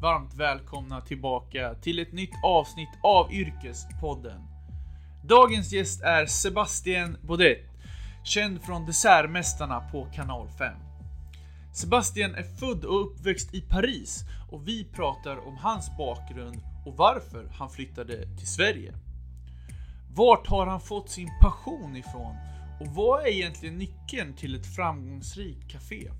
varmt välkomna tillbaka till ett nytt avsnitt av Yrkespodden. Dagens gäst är Sebastian Baudet, känd från Dessertmästarna på kanal 5. Sebastian är född och uppväxt i Paris och vi pratar om hans bakgrund och varför han flyttade till Sverige. Vart har han fått sin passion ifrån? Och vad är egentligen nyckeln till ett framgångsrikt café?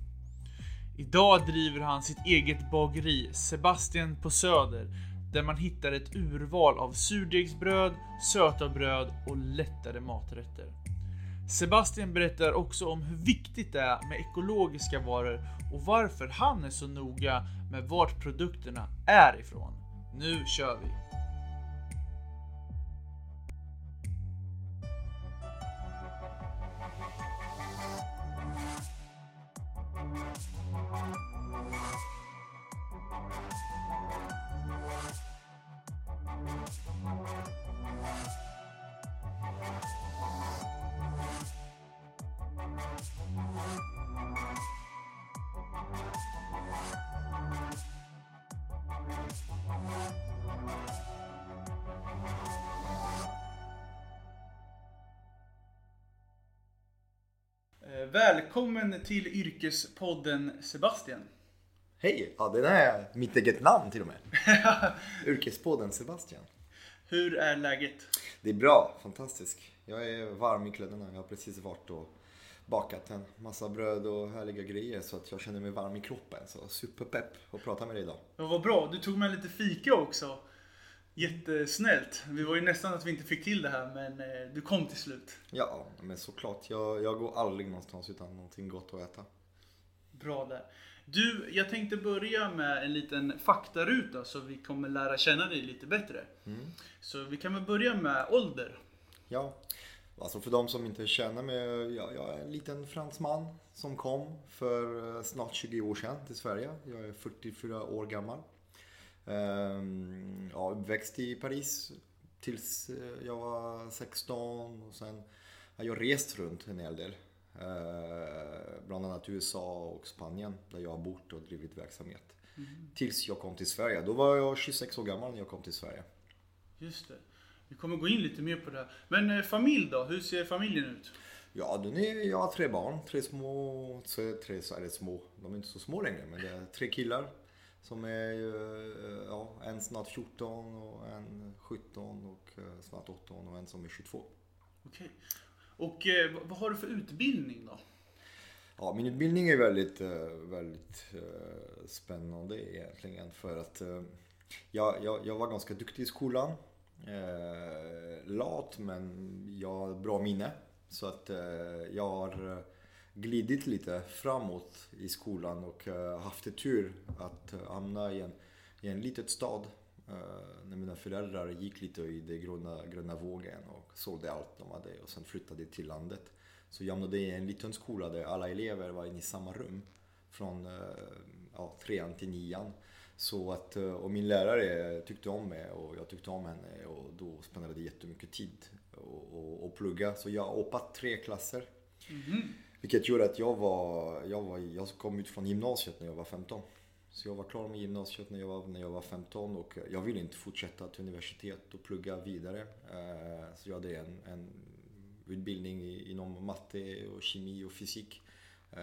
Idag driver han sitt eget bageri, Sebastian på Söder, där man hittar ett urval av surdegsbröd, söta bröd och lättare maträtter. Sebastian berättar också om hur viktigt det är med ekologiska varor och varför han är så noga med vart produkterna är ifrån. Nu kör vi! Välkommen till Yrkespodden Sebastian. Hej! Ja, det är mitt eget namn till och med. Yrkespodden Sebastian. Hur är läget? Det är bra, fantastiskt. Jag är varm i kläderna. Jag har precis varit och bakat en massa bröd och härliga grejer så att jag känner mig varm i kroppen. Så superpepp att prata med dig idag. Ja, vad bra, du tog med lite fika också. Jättesnällt. Vi var ju nästan att vi inte fick till det här men eh, du kom till slut. Ja, men såklart. Jag, jag går aldrig någonstans utan någonting gott att äta. Bra där. Du, jag tänkte börja med en liten faktaruta så vi kommer lära känna dig lite bättre. Så vi kan väl börja med ålder. Ja, alltså för de som inte känner mig. Jag, jag är en liten fransman som kom för eh, snart 20 år sedan till Sverige. Jag är 44 år gammal. Ehm, Ja, uppväxt i Paris tills eh, jag var 16 och sen har jag rest runt en hel del. Eh, Bland annat USA och Spanien där jag har bott och drivit verksamhet. Tills jag kom till Sverige. Då var jag 26 år gammal när jag kom till Sverige. Just det. Vi kommer gå in lite mer på det här. Men eh, familj då? Hur ser familjen ut? Ja, den är, jag har tre barn. Tre små, tre, tre det små. De är inte så små längre, men det är tre killar. Som är eh, ja, en snart 14 och en 17 och eh, snart 18 och en som är 22. Okej. Och eh, vad- har du för utbildning då? Ja, min utbildning är väldigt, väldigt eh, spännande egentligen för att eh, jag, jag, jag var ganska duktig i skolan. Lat men jag har bra minne. Så att jag har glidit lite framåt i skolan och eh, haft det tur att eh, hamna i en, i en litet stad. Eh, när mina föräldrar gick lite i den gröna, gröna vågen och sålde allt de hade och sen flyttade till landet. Så jag hamnade i en liten skola där alla elever var inne i samma rum. Från ja, trean till nian. Så att, och min lärare tyckte om mig och jag tyckte om henne och då spenderade jag jättemycket tid och, och, och plugga. Så jag har hoppat tre klasser. Mhm. Vilket gjorde att jag var, jag var, jag kom ut från gymnasiet när jag var 15. Så jag var klar med gymnasiet när jag var, när jag var 15 och jag ville inte fortsätta till universitet och plugga vidare. Eh, så jag hade en, en utbildning inom matte och kemi och fysik. Eh,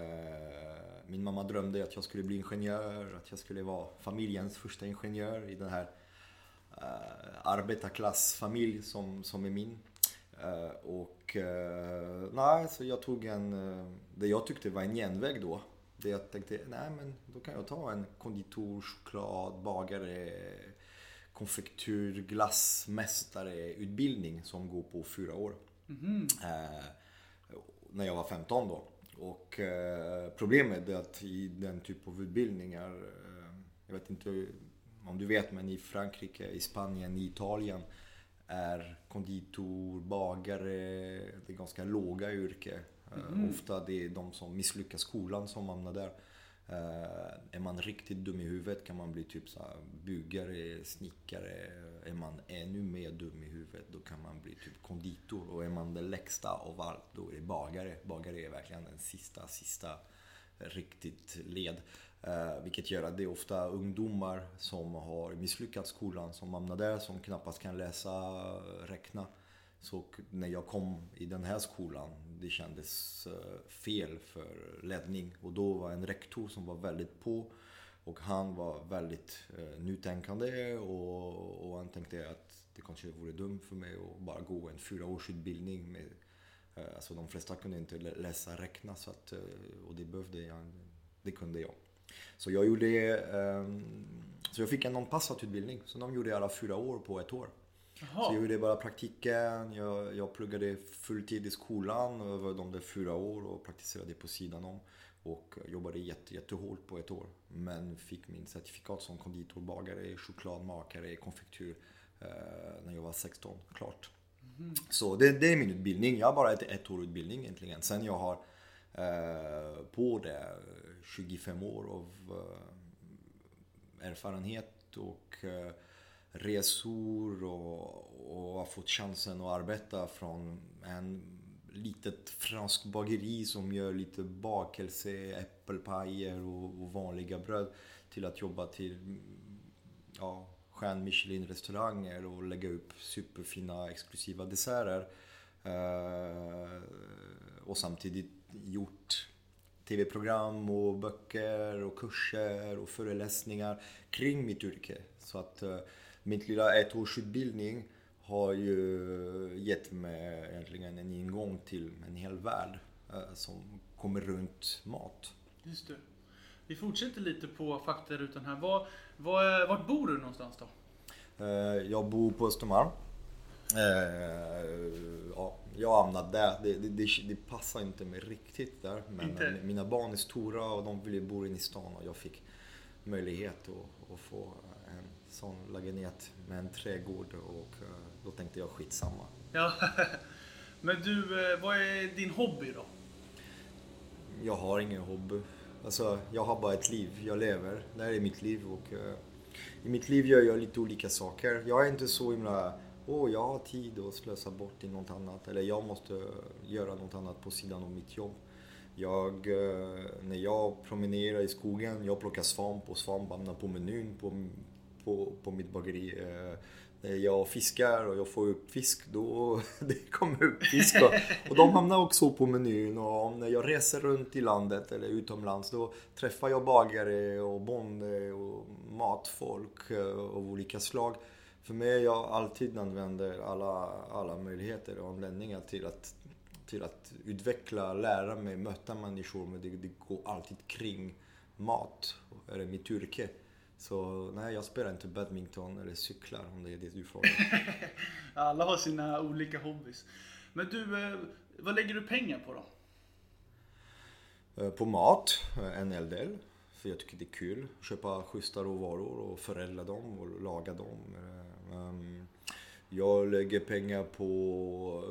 min mamma drömde att jag skulle bli ingenjör, att jag skulle vara familjens första ingenjör i den här eh, arbetarklassfamilj som, som är min. Eh, och eh, nej, så jag tog en, eh, det jag tyckte var en genväg då. Det jag tänkte, nej men då kan jag ta en konditor, choklad, bagare, konfektur, glassmästare utbildning som går på fyra år. Eh, när jag var 15 då. Och eh, problemet är att i den typ av utbildningar, eh, jag vet inte om du vet men i Frankrike, i Spanien, i Italien är konditor, bagare, det är ganska låga yrke. Eh, Ofta det är de som misslyckas skolan som hamnar där. Eh, är man riktigt dum i huvudet kan man bli typ så byggare, snickare. Är man ännu mer dum i huvudet då kan man bli typ konditor. Och är man det lägsta av allt då är det bagare. Bagare är verkligen den sista, sista riktigt led. Eh, vilket gör att det är ofta ungdomar som har misslyckats skolan som hamnar där, som knappast kan läsa, räkna. Så när jag kom i den här skolan, det kändes eh, fel för ledning. Och då var en rektor som var väldigt på. Och han var väldigt eh, nytänkande och, och han tänkte att det kanske vore dumt för mig att bara gå en fyraårsutbildning. Med, alltså de flesta kunde inte läsa räkna så att, eh, och det behövde jag, det kunde jag. Så jag gjorde, ehm, så jag fick en non-passat utbildning. Så de gjorde alla fyra år på ett år. Aha. Så jag gjorde bara praktiken, jag, jag pluggade fulltid i skolan över de där fyra år och praktiserade på sidan om. Och jobbade jätte, jättehårt på ett år. Men fick min certifikat som konditor, bagare, chokladmakare, konfektyr eh, när jag var 16, klart. Mm. Så det, det, är min utbildning. Jag har bara ett, ett år utbildning egentligen. Sen jag har eh, på det 25 år av eh, erfarenhet och eh, resor och, och har fått chansen att arbeta från en litet franskt bageri som gör lite bakelse, äppelpajer och, och vanliga bröd till att jobba till ja, stjärn Michelin restauranger och lägga upp superfina exklusiva desserter. Eh, och samtidigt gjort tv-program och böcker och kurser och föreläsningar kring mitt yrke. Så att min mitt lilla ettårsutbildning har ju gett mig egentligen en ingång till en hel värld eh, som kommer runt mat. Just det. Vi fortsätter lite på faktarutan här. Var, var, vart bor du någonstans då? Eh, jag bor på Östermalm. Eh, ja, jag hamnade där. Det, det, det, det, passar inte mig riktigt där. Men inte. mina barn är stora och de vill bo inne i stan och jag fick möjlighet att, att få en sån lägenhet med en trädgård och eh, då tänkte jag skitsamma. Ja. Men du, vad är din hobby då? Jag har ingen hobby. Alltså, jag har bara ett liv. Jag lever. Det här är mitt liv och uh, i mitt liv gör jag lite olika saker. Jag är inte så himla Åh, oh, jag har tid att slösa bort i något annat. Eller jag måste göra något annat på sidan om mitt jobb. Jag, eh, när jag promenerar i skogen, jag plockar svamp och svamp hamnar på menyn på, på, på mitt bageri. När Eh, jag fiskar och jag får upp fisk, då det kommer upp fisk. Och, och de hamnar också på menyn. Och när jag reser runt i landet eller utomlands, då träffar jag bagare och bonde och matfolk eh, av olika slag. För mig, jag alltid använder alla, alla möjligheter och anledningar till att, till att utveckla, lära mig, möta människor. Men det, det går alltid kring mat, eller mitt yrke. Så nej, jag spelar inte badminton eller cyklar om det är det du frågar. Alla har sina olika hobbys. Men du, eh, vad lägger du pengar på då? Eh, på mat, eh, en hel del. För jag tycker det är kul. Köpa schyssta råvaror och förädla dem och laga dem. Jag lägger pengar på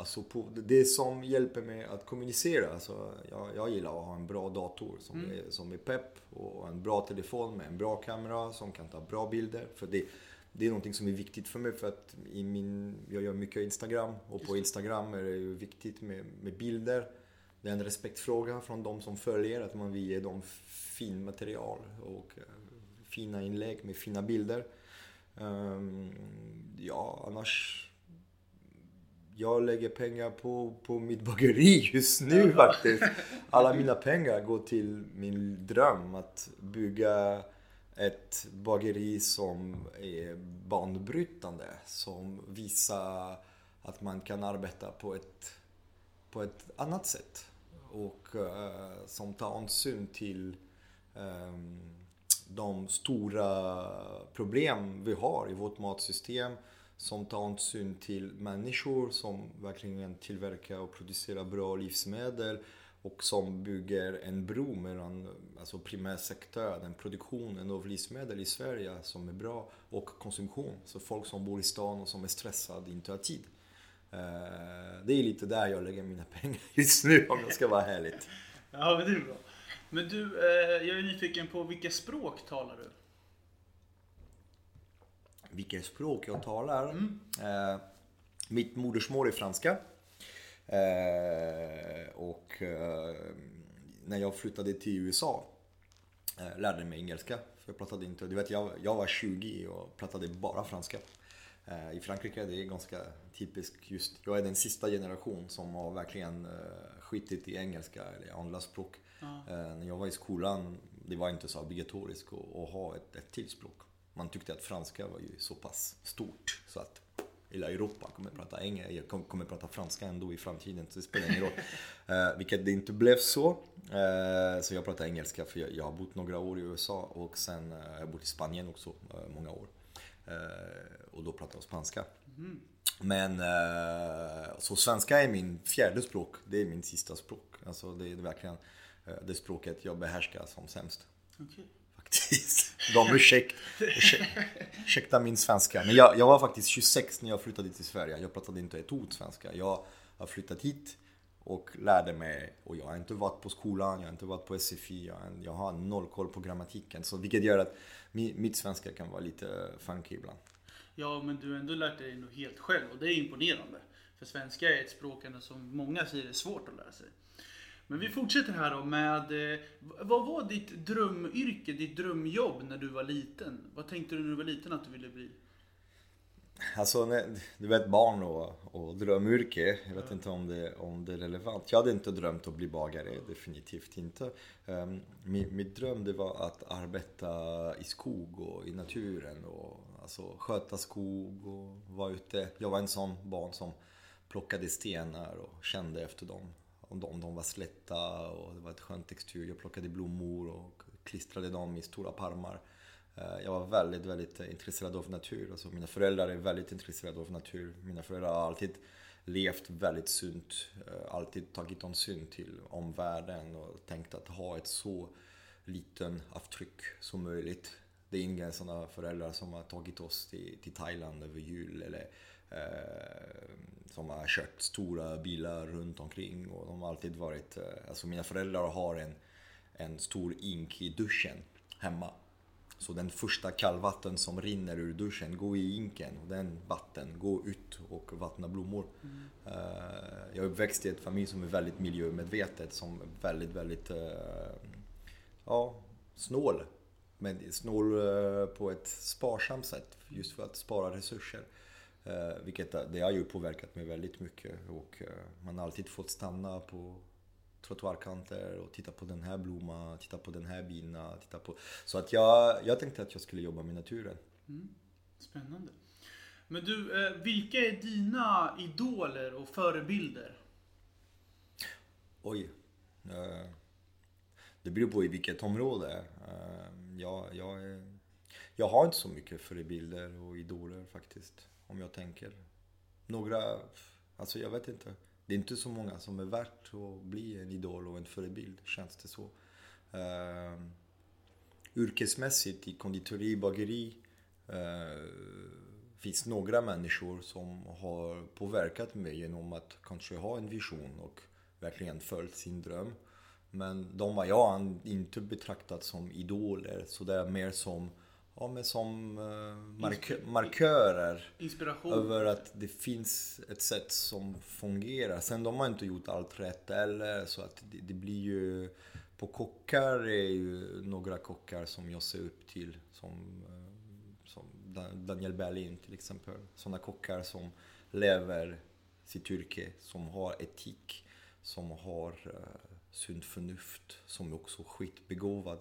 Alltså på det som hjälper mig att kommunicera. Alltså jag, jag gillar att ha en bra dator som, mm. är, som är pepp och en bra telefon med en bra kamera som kan ta bra bilder. För det, det är någonting som är viktigt för mig för att i min, jag gör mycket Instagram och på Instagram är det ju viktigt med, med bilder. Det är en respektfråga från de som följer att man vill ge dem fin material och uh, fina inlägg med fina bilder. Um, ja, annars jag lägger pengar på, på mitt bageri just nu faktiskt. Alla mina pengar går till min dröm att bygga ett bageri som är banbrytande. Som visar att man kan arbeta på ett, på ett annat sätt. Och uh, som tar hänsyn till um, de stora problem vi har i vårt matsystem som tar hänsyn till människor som verkligen tillverkar och producerar bra livsmedel och som bygger en bro mellan alltså primärsektorn, produktionen av livsmedel i Sverige som är bra och konsumtion. Så folk som bor i stan och som är stressade inte har tid. Eh, det är lite där jag lägger mina pengar just nu om jag ska vara härligt. Ja, men det är bra. Men du, eh, jag är nyfiken på vilka språk talar du? vilket språk jag talar. Mm. Eh, mitt modersmål är franska. Eh, och när jag flyttade till USA lärde mig engelska. För jag pratade inte, du vet jag, jag var 20 och pratade bara franska. Eh, I Frankrike är det ganska typiskt just, jag är den sista generation som har verkligen eh, skitit i engelska eller andra språk. Ja. När jag var i skolan, det var inte så obligatoriskt att ha ett, ett till språk. Man tyckte att franska var ju så pass stort så att hela Europa kommer prata engelska, kommer prata franska ändå i framtiden. Så det spelar ingen roll. Eh, vilket det inte blev så. Eh, så jag pratar engelska för jag, jag, har bott några år i USA och sen eh, har jag bott i Spanien också eh, många år. Eh, och då pratar jag spanska. Mm. Men eh, så svenska är min fjärde språk. Det är min sista språk. Alltså det är verkligen det språket jag behärskar som sämst. Okay faktiskt. De ursäkt, ursäkta min svenska. Men jag, jag var faktiskt 26 när jag flyttade till Sverige. Jag pratade inte ett ord svenska. Jag har flyttat hit och lärde mig. Och jag har inte varit på skolan, jag har inte varit på SFI. Jag, jag har noll koll på grammatiken. Så vilket gör att mitt svenska kan vara lite funky ibland. Ja, men du har ändå lärt dig nog helt själv och det är imponerande. För svenska är ett språk som många säger är svårt att lära sig. Men vi fortsätter här då med, eh, vad var ditt drömyrke, ditt drömjobb när du var liten? Vad tänkte du när du var liten att du ville bli? Alltså, du vet barn och, och drömyrke. Jag vet inte om det, om det är relevant. Jag hade inte drömt att bli bagare, definitivt inte. Um, min, mitt dröm det var att arbeta i skog och i naturen och alltså, sköta skog och vara ute. Jag var en sån barn som plockade stenar och kände efter dem om de, de var slätta och det var ett skönt textur. Jag plockade blommor och klistrade dem i stora parmar. Eh, jag var väldigt, väldigt intresserad av natur. Alltså mina föräldrar är väldigt intresserade av natur. Mina föräldrar har alltid levt väldigt sunt. Eh, alltid tagit hänsyn till omvärlden och tänkt att ha ett så liten avtryck som möjligt. Det är inga sådana föräldrar som har tagit oss till, till Thailand över jul eller eh, som har kört stora bilar runt omkring och de har alltid varit, eh, alltså mina föräldrar har en, en stor ink i duschen hemma. Så den första kallvatten som rinner ur duschen går i inken och den vatten går ut och vattnar blommor. Mm. Uh, jag är uppväxt i ett familj som är väldigt miljömedvetet, som är väldigt, väldigt uh, ja, snål. Men snål uh, på ett sparsamt sätt just för att spara resurser. Eh, vilket det har ju påverkat mig väldigt mycket och eh, man har alltid fått stanna på trottoarkanter och titta på den här blomman, titta på den här bina, titta på... Så att jag, jag tänkte att jag skulle jobba med naturen. Mm. Spännande. Men du, eh, vilka är dina idoler och förebilder? Oj. Det beror på i vilket område. Jag, jag, jag har inte så mycket förebilder och idoler faktiskt. Om jag tänker. Några, alltså jag vet inte. Det är inte så många som är värt att bli en idol och en förebild, känns det så. Uh, yrkesmässigt i konditori, bageri uh, finns några människor som har påverkat mig genom att kanske ha en vision och verkligen följt sin dröm. Men de har jag inte betraktat som idoler, så det är mer som ja, men som eh, markö markörer. Inspiration. Över att det finns ett sätt som fungerar. Sen de har inte gjort allt rätt eller så att det, det blir ju... På kockar är ju några kockar som jag ser upp till. Som, eh, som Daniel Berlin till exempel. Sådana kockar som lever sitt yrke, som har etik, som har uh, sunt förnuft, som är också skitbegåvad.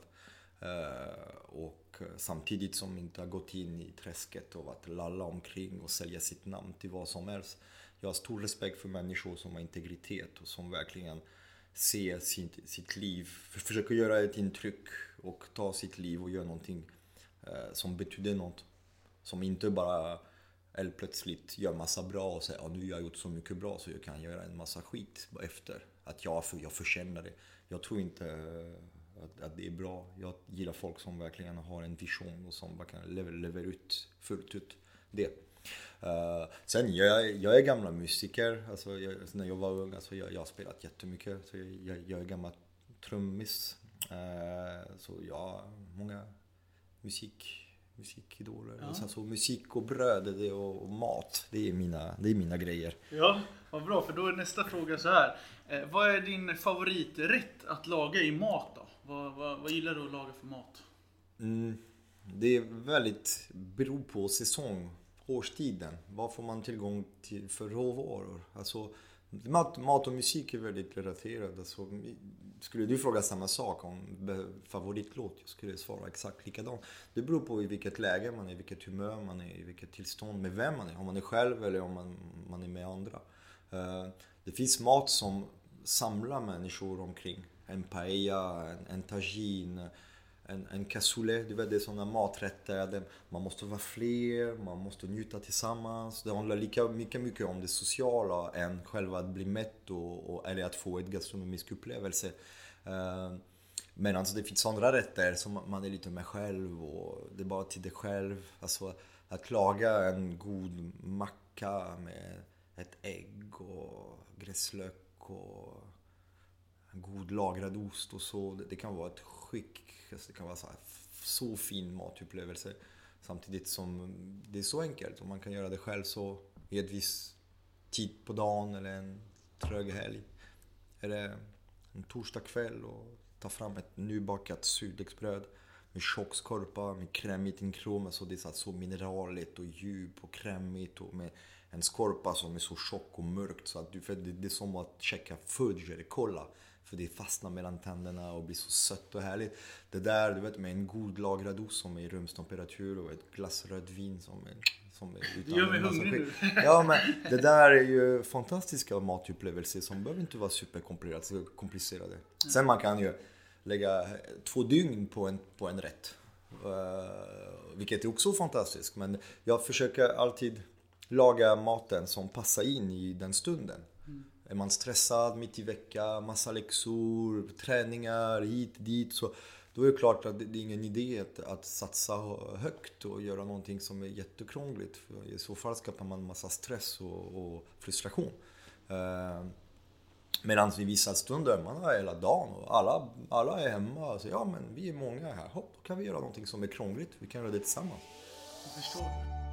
Eh, och samtidigt som inte har gått in i träsket av att lalla omkring och sälja sitt namn till vad som helst. Jag har stor respekt för människor som har integritet och som verkligen ser sitt, sitt liv, försöker göra ett intryck och ta sitt liv och göra någonting eh, som betyder något. Som inte bara eller plötsligt gör massa bra och säger att nu har jag gjort så mycket bra så jag kan göra en massa skit efter. Att jag, jag förtjänar det. Jag tror inte att, att det är bra. Jag gillar folk som verkligen har en vision och som kan leverera ut fullt ut det. Uh, sen jag, jag är gamla musiker. Alltså, jag, när jag var ung, alltså, jag, jag har spelat jättemycket. Så jag, jag, jag är gammal trummis. Uh, så ja, många musik, Musikidoler. Ja. Och sen så musik och bröd det och, och mat. Det är, mina, det är mina grejer. Ja, vad bra. För då är nästa fråga så här. Eh, vad är din favoriträtt att laga i mat då? Vad, vad, vad gillar du att laga för mat? Mm, det är väldigt, beror på säsong, årstiden. Vad får man tillgång till för råvaror? Alltså, mat, mat och musik är väldigt relaterat. Alltså, mm, skulle du fråga samma sak om favoritlåt, jag skulle svara exakt likadant. Det beror på i vilket läge man är, i vilket humör man är, i vilket tillstånd, med vem man är. Om man är själv eller om man, man är med andra. Eh, det finns mat som samlar människor omkring. En paella, en, en tagine, en, en cassoulet. Du vet, det är sådana maträtter. där Man måste vara fler, man måste njuta tillsammans. Det handlar lika mycket, mycket om det sociala än själva att bli mätt och, och, eller att få ett gastronomisk upplevelse. Ehm, uh, Medan det finns andra rätter som man är lite med själv och det är bara till dig själv. Alltså att laga en god macka med ett ägg och gräslök och god lagrad ost och så. Det, kan vara ett skick, det kan vara så, här, så fin matupplevelse. Samtidigt som det är så enkelt och man kan göra det själv så i ett viss tid på dagen eller en trög helg. Eller en torsdagkväll och ta fram ett nybakat surdegsbröd med tjock skorpa, med krämigt inkrom. så alltså, det är så, så mineraligt och djup och krämigt och med en skorpa som är så tjock och mörkt så att du, för det, det är som att checka fudge eller kolla. För det fastnar mellan tänderna och blir så sött och härligt. Det där, du vet med en god lagrad ost som är i rumstemperatur och ett glas rödvin som är, som är utan Du gör mig hungrig nu. Ja men det där är ju fantastiska matupplevelser som behöver inte vara superkomplicerade. komplicerade. Sen man kan ju lägga två dygn på en, på en rätt. Uh, vilket är också fantastiskt. Men jag försöker alltid laga maten som passar in i den stunden. Är man stressad mitt i veckan, massa läxor, träningar hit dit. Så då är det klart att det är ingen idé att, att satsa högt och göra någonting som är jättekrångligt. För I så fall skapar man massa stress och, och frustration. Eh, Medan vid vissa stunder, man har hela dagen och alla, alla är hemma och säger ja men vi är många här, hopp, då kan vi göra någonting som är krångligt. Vi kan göra det tillsammans. Jag förstår.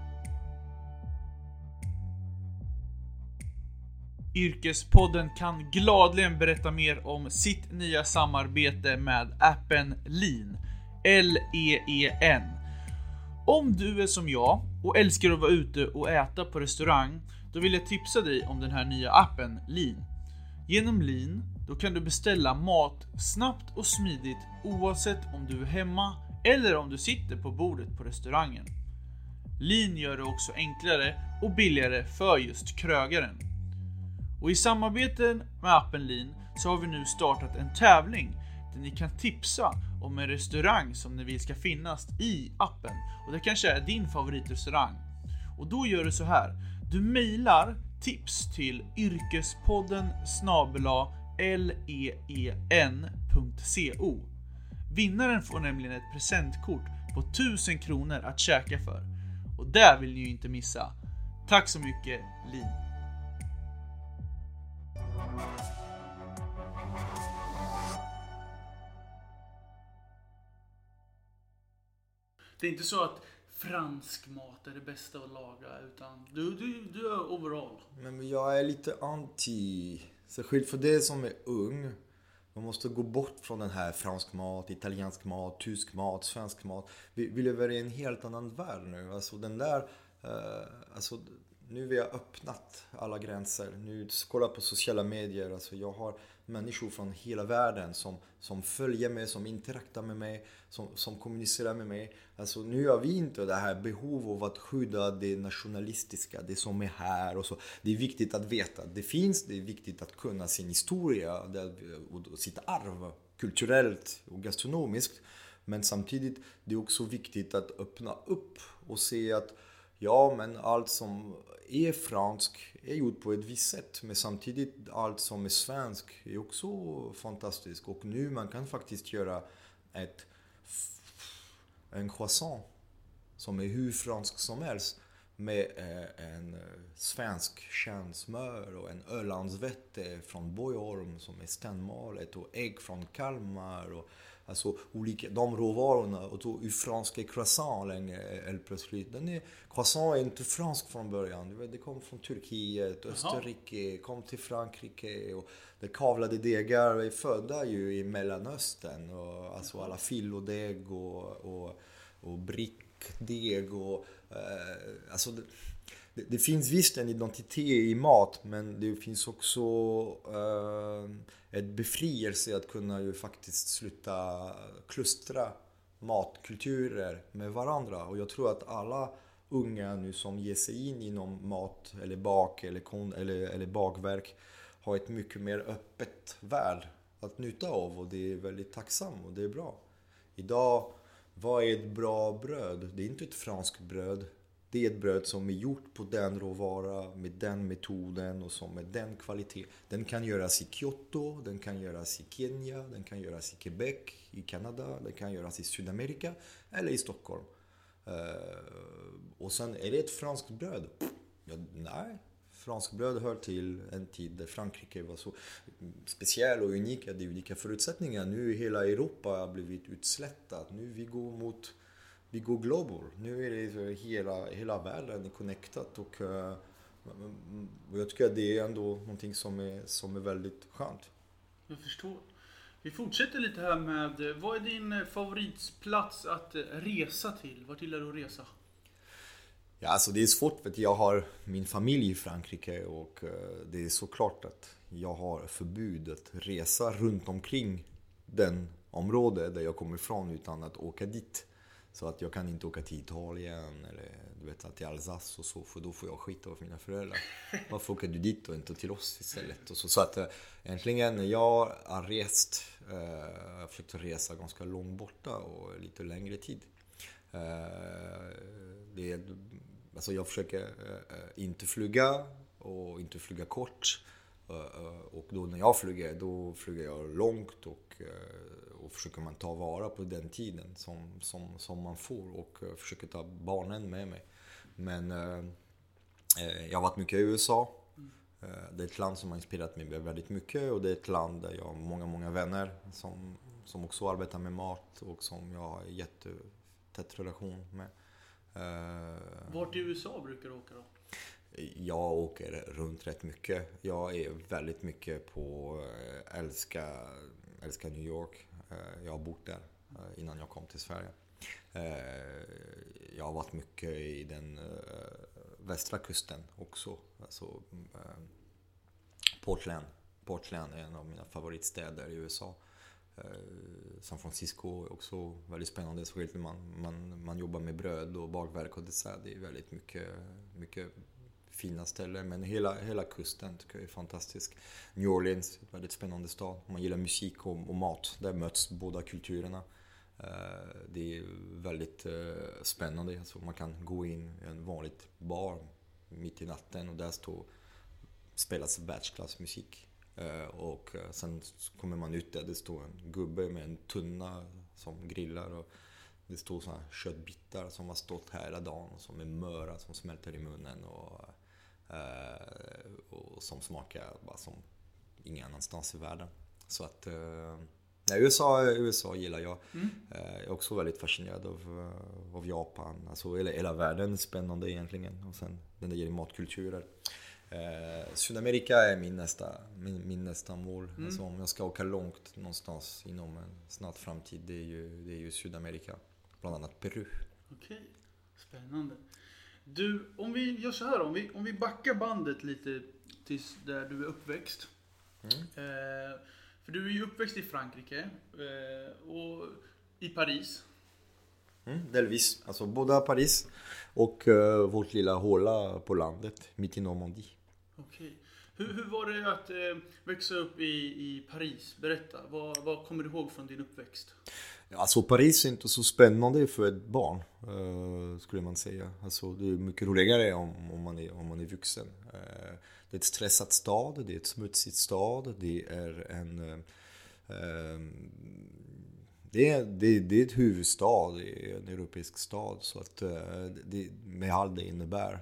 Yrkespodden kan gladligen berätta mer om sitt nya samarbete med appen Lean. L-E-E-N. Om du är som jag och älskar att vara ute och äta på restaurang, då vill jag tipsa dig om den här nya appen Lean. Genom Lean, då kan du beställa mat snabbt och smidigt oavsett om du är hemma eller om du sitter på bordet på restaurangen. Lean gör det också enklare och billigare för just krögaren. Och i samarbete med appen Lean så har vi nu startat en tävling där ni kan tipsa om en restaurang som ni vill ska finnas i appen. Och det kanske är din favoritrestaurang. Och då gör du så här. Du mejlar tips till yrkespodden snabela leen.co. Vinnaren får nämligen ett presentkort på 1000 kronor att käka för. Och det vill ni ju inte missa. Tack så mycket Lin. Det är inte så att fransk mat är det bästa att laga, utan du, du, du är overall. Men jag är lite anti, särskilt för det som är ung. Man måste gå bort från den här fransk mat, italiensk mat, tysk mat, svensk mat. Vi, vi lever i en helt annan värld nu. Alltså den där, eh, alltså nu vi har öppnat alla gränser. Nu, kolla på sociala medier. Alltså jag har människor från hela världen som, som följer mig, som interaktar med mig, som, som kommunicerar med mig. Alltså nu har vi inte det här behovet av att skydda det nationalistiska, det som är här och så. Det är viktigt att veta att det finns, det är viktigt att kunna sin historia och sitt arv kulturellt och gastronomiskt. Men samtidigt, det är också viktigt att öppna upp och se att Ja, men allt som är fransk är gjort på ett visst sätt. Men samtidigt, allt som är svensk är också fantastiskt. Och nu man kan faktiskt göra ett, en croissant som är hur fransk som helst. med eh, en eh, svensk kärnsmör och en Ölandsvete från Borgholm som är stenmalet och ägg från Kalmar. Och, alltså olika, de råvarorna och då franska croissant länge helt plötsligt. Den är, croissant är inte fransk från början. Det kom från Turkiet, Österrike, kom till Frankrike. Och det kavlade degar är födda ju i Mellanöstern. Och, alltså alla fillodeg och, och, och brickdeg och Eh, alltså det, det, finns visst en identitet i mat men det finns också eh, ett befrielse att kunna ju faktiskt sluta klustra matkulturer med varandra. Och jag tror att alla unga nu som ger sig in inom mat eller bak eller, kon, eller, eller bakverk har ett mycket mer öppet värld att njuta av och det är väldigt tacksam och det är bra. Idag vad är ett bra bröd? Det är inte ett franskt bröd. Det är ett bröd som är gjort på den råvara, med den metoden och som med den kvalitet. Den kan göras i Kyoto, den kan göras i Kenya, den kan göras i Quebec, i Kanada, den kan göras i Sydamerika eller i Stockholm. Eh, och sen, är det ett franskt bröd? Ja, nej, franskbröd hör till en tid där Frankrike var så speciell och unik, hade unika förutsättningar. Nu hela Europa har blivit utslättat. Nu vi går mot, vi går global. Nu är det hela, hela världen är connectad och uh, jag tycker att det är ändå någonting som är, som är väldigt skönt. Jag förstår. Vi fortsätter lite här med, vad är din favoritplats att resa till? Vart gillar du att resa? Ja, alltså det är svårt för att jag har min familj i Frankrike och eh, det är såklart att jag har förbud att resa runt omkring den område där jag kommer ifrån utan att åka dit. Så att jag kan inte åka till Italien eller du vet, till Alsace och så för då får jag skit av mina föräldrar. Varför åker du dit och inte till oss istället? Och så, så att äntligen när jag har rest, eh, jag har försökt resa ganska långt borta och lite längre tid. Eh, det Alltså jag försöker eh, eh, inte flyga och inte flyga kort. Eh, och då när jag flyger, då flyger jag långt och, och försöker man ta vara på den tiden som, som, som man får och försöker ta barnen med mig. Men jag har varit mycket i USA. Det är ett land som har inspirerat mig väldigt mycket och det är ett land där jag har många, många vänner som, som också arbetar med mat och som jag har jättetät relation med. Eh, Vart i USA brukar du åka då? Jag åker runt rätt mycket. Jag är väldigt mycket på älskar älska, älska New York. Eh, jag har bott där eh, innan jag kom till Sverige. Jag har varit mycket i den västra kusten också. Alltså Portland. Portland är en av mina favoritstäder i USA. San Francisco är också väldigt spännande. Man, man, man jobbar med bröd och bakverk och dessert. Det är väldigt mycket, mycket fina ställen. Men hela, hela kusten tycker jag är fantastisk. New Orleans, väldigt spännande stad. Man gillar musik och, och, mat, där möts båda kulturerna. Eh, det är väldigt eh, spännande. Alltså man kan gå in i en vanlig bar mitt i natten och där står spelas världsklassmusik. Eh, och sen kommer man ut där, det står en gubbe med en tunna som grillar. Och det står såna köttbitar som har stått här hela dagen och som är möra som smälter i munnen. Och, och som smakar bara som ingen annanstans i världen. Så att Nej, USA, USA gillar jag. Mm. Jag är också väldigt fascinerad av, av Japan. Alltså hela, hela världen är spännande egentligen. Och sen den där matkulturer. Eh, Sydamerika är min nästa, min, min nästa mål. Mm. Alltså om jag ska åka långt någonstans inom en snar framtid, det är ju, det är ju Sydamerika. Bland annat Peru. Okej, spännande. Du, om vi gör så här om vi, om vi backar bandet lite tills där du är uppväxt. Mm. Eh, för du är ju uppväxt i Frankrike eh, och i Paris. Mm, delvis. Alltså både Paris och uh, vårt lilla håla på landet mitt i Normandie. Okej. Hur, hur var det att eh, växa upp i, i Paris? Berätta, vad, vad kommer du ihåg från din uppväxt? Alltså Paris är inte så spännande för ett barn, eh, skulle man säga. Alltså, det är mycket roligare om, om, man, är, om man är vuxen. Eh, det är ett stressat stad, det är ett smutsigt stad, det är en eh, ehm, det, är, det, det är ett huvudstad, det är en europeisk stad. Så att, det, med allt det innebär.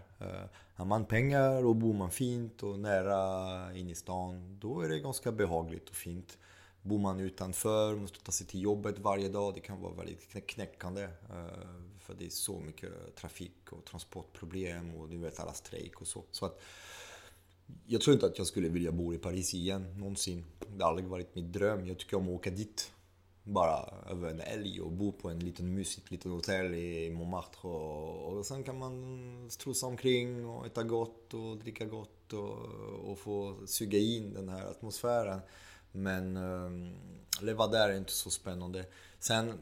Har man pengar och bor man fint och nära in i stan, då är det ganska behagligt och fint. Bor man utanför, måste ta sig till jobbet varje dag, det kan vara väldigt knäckande. Eh, för det är så mycket trafik och transportproblem och du vet alla strejk och så. så att, jag tror inte att jag skulle vilja bo i Paris igen någonsin. Det har aldrig varit min dröm. Jag tycker om att åka dit. Bara över en älg och bo på en liten mysigt litet hotell i Montmartre. Och, och sen kan man strosa omkring och äta gott och dricka gott och, och få suga in den här atmosfären. Men ehm, äh, leva där är inte så spännande. Sen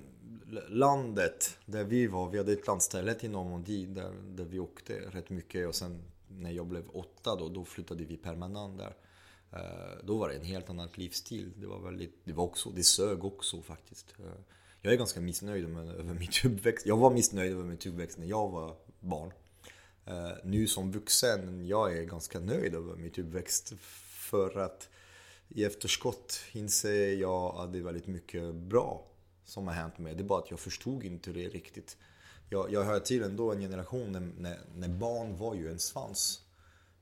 landet där vi var, vi hade ett landställe i Normandie där, där vi åkte rätt mycket och sen när jag blev åtta då, då flyttade vi permanent där. Eh, då var det en helt annan livsstil. Det var väldigt, det var också, det sög också faktiskt. Eh, jag är ganska missnöjd med, över mitt uppväxt. Jag var missnöjd över mitt uppväxt när jag var barn. Uh, nu som vuxen, jag är ganska nöjd över mitt uppväxt. För att i efterskott inser jag att det är väldigt mycket bra som har hänt mig. Det är bara att jag förstod inte det riktigt. Jag, jag hör till ändå en generation när, när, när, barn var ju en svans.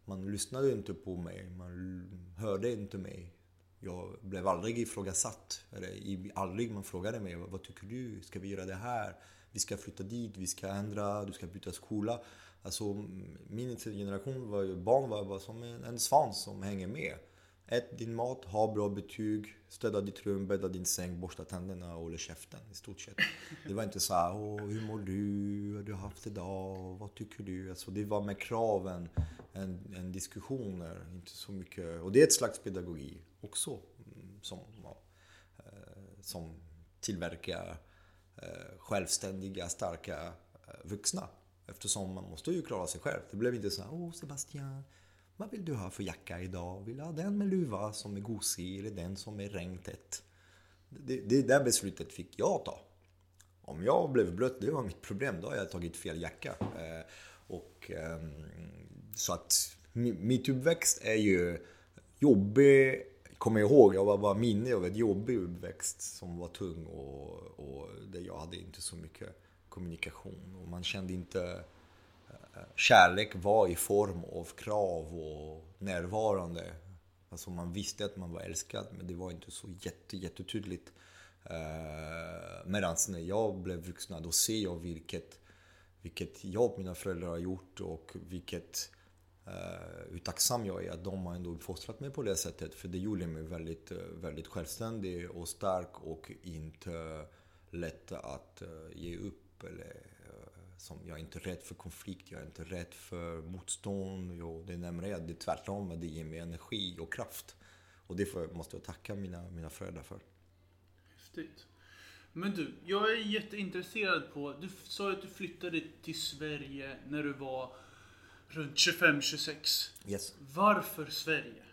Man lyssnade inte på mig, man hörde inte mig. Jag blev aldrig ifrågasatt. Eller aldrig man frågade mig, vad tycker du? Ska vi göra det här? Vi ska flytta dit, vi ska ändra, du ska byta skola. Alltså min generation var ju, barn var bara som en, en svans som hänger med. Ät din mat, ha bra betyg, städa ditt rum, bädda din säng, borsta tänderna och hålla käften i stort sett. Det var inte så här, Åh, hur mår du? Vad har du haft idag? Vad tycker du? Alltså, det var med kraven än, än diskussioner, inte så mycket. Och det är ett slags pedagogik också mm, som, eh, som tillverkar eh, självständiga, starka eh, vuxna. Eftersom man måste ju klara sig själv. Det blev inte så här, åh Sebastian, vad vill du ha för jacka idag? Vill du ha den med luva som är gosig eller den som är regntät? Det, det där beslutet fick jag ta. Om jag blev blöt, det var mitt problem. Då har jag tagit fel jacka. Eh, och, eh, så att mitt uppväxt är ju jobbig. Kommer jag ihåg, jag var bara minne av ett jobbig uppväxt som var tung och, och där jag hade inte så mycket kommunikation. Och man kände inte kärlek var i form av krav och närvarande. Alltså man visste att man var älskad men det var inte så jätte, jättetydligt. Eh, Medan när jag blev vuxen, då ser jag vilket, vilket jobb mina föräldrar har gjort och vilket uh, hur tacksam jag är att de har ändå uppfostrat mig på det sättet. För det gjorde mig väldigt, eh, väldigt självständig och stark och inte lätt att uh, ge upp eller som jag är inte rädd för konflikt, jag är inte rädd för motstånd. Jo, det är nämligen det är tvärtom, det ger mig energi och kraft. Och det måste jag tacka mina, mina föräldrar för. Häftigt. Men du, jag är jätteintresserad på, du sa att du flyttade till Sverige när du var runt 25-26. Yes. Varför Sverige?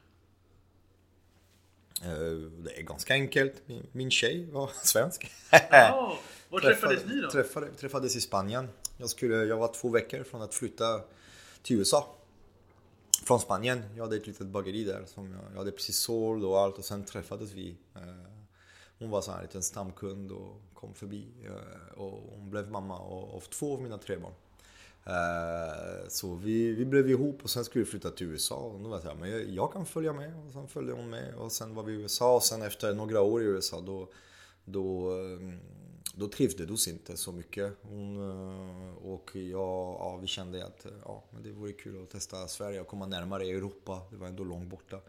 Eh, det är ganska enkelt. Min tjej var svensk. Oh, var träffades ni då? Träffade, träffades i Spanien. Jag, skulle, jag var två veckor från att flytta till USA. Från Spanien. Jag hade ett litet bageri där. Som jag, jag hade precis såld och allt och sen träffades vi. Eh, hon var så här en liten stamkund och kom förbi. Eh, och hon blev mamma av två av mina tre barn. Eh, så vi, vi blev ihop och sen skulle vi flytta till USA. Och då var jag så här, men jag, jag, kan följa med. Och sen följde hon med. Och sen var vi i USA och sen efter några år i USA då, då ehm, då trivdes inte så mycket. Hon, eh, och jag, ja, vi kände att ja, men det vore kul att testa Sverige och komma närmare Europa. Det var ändå långt borta.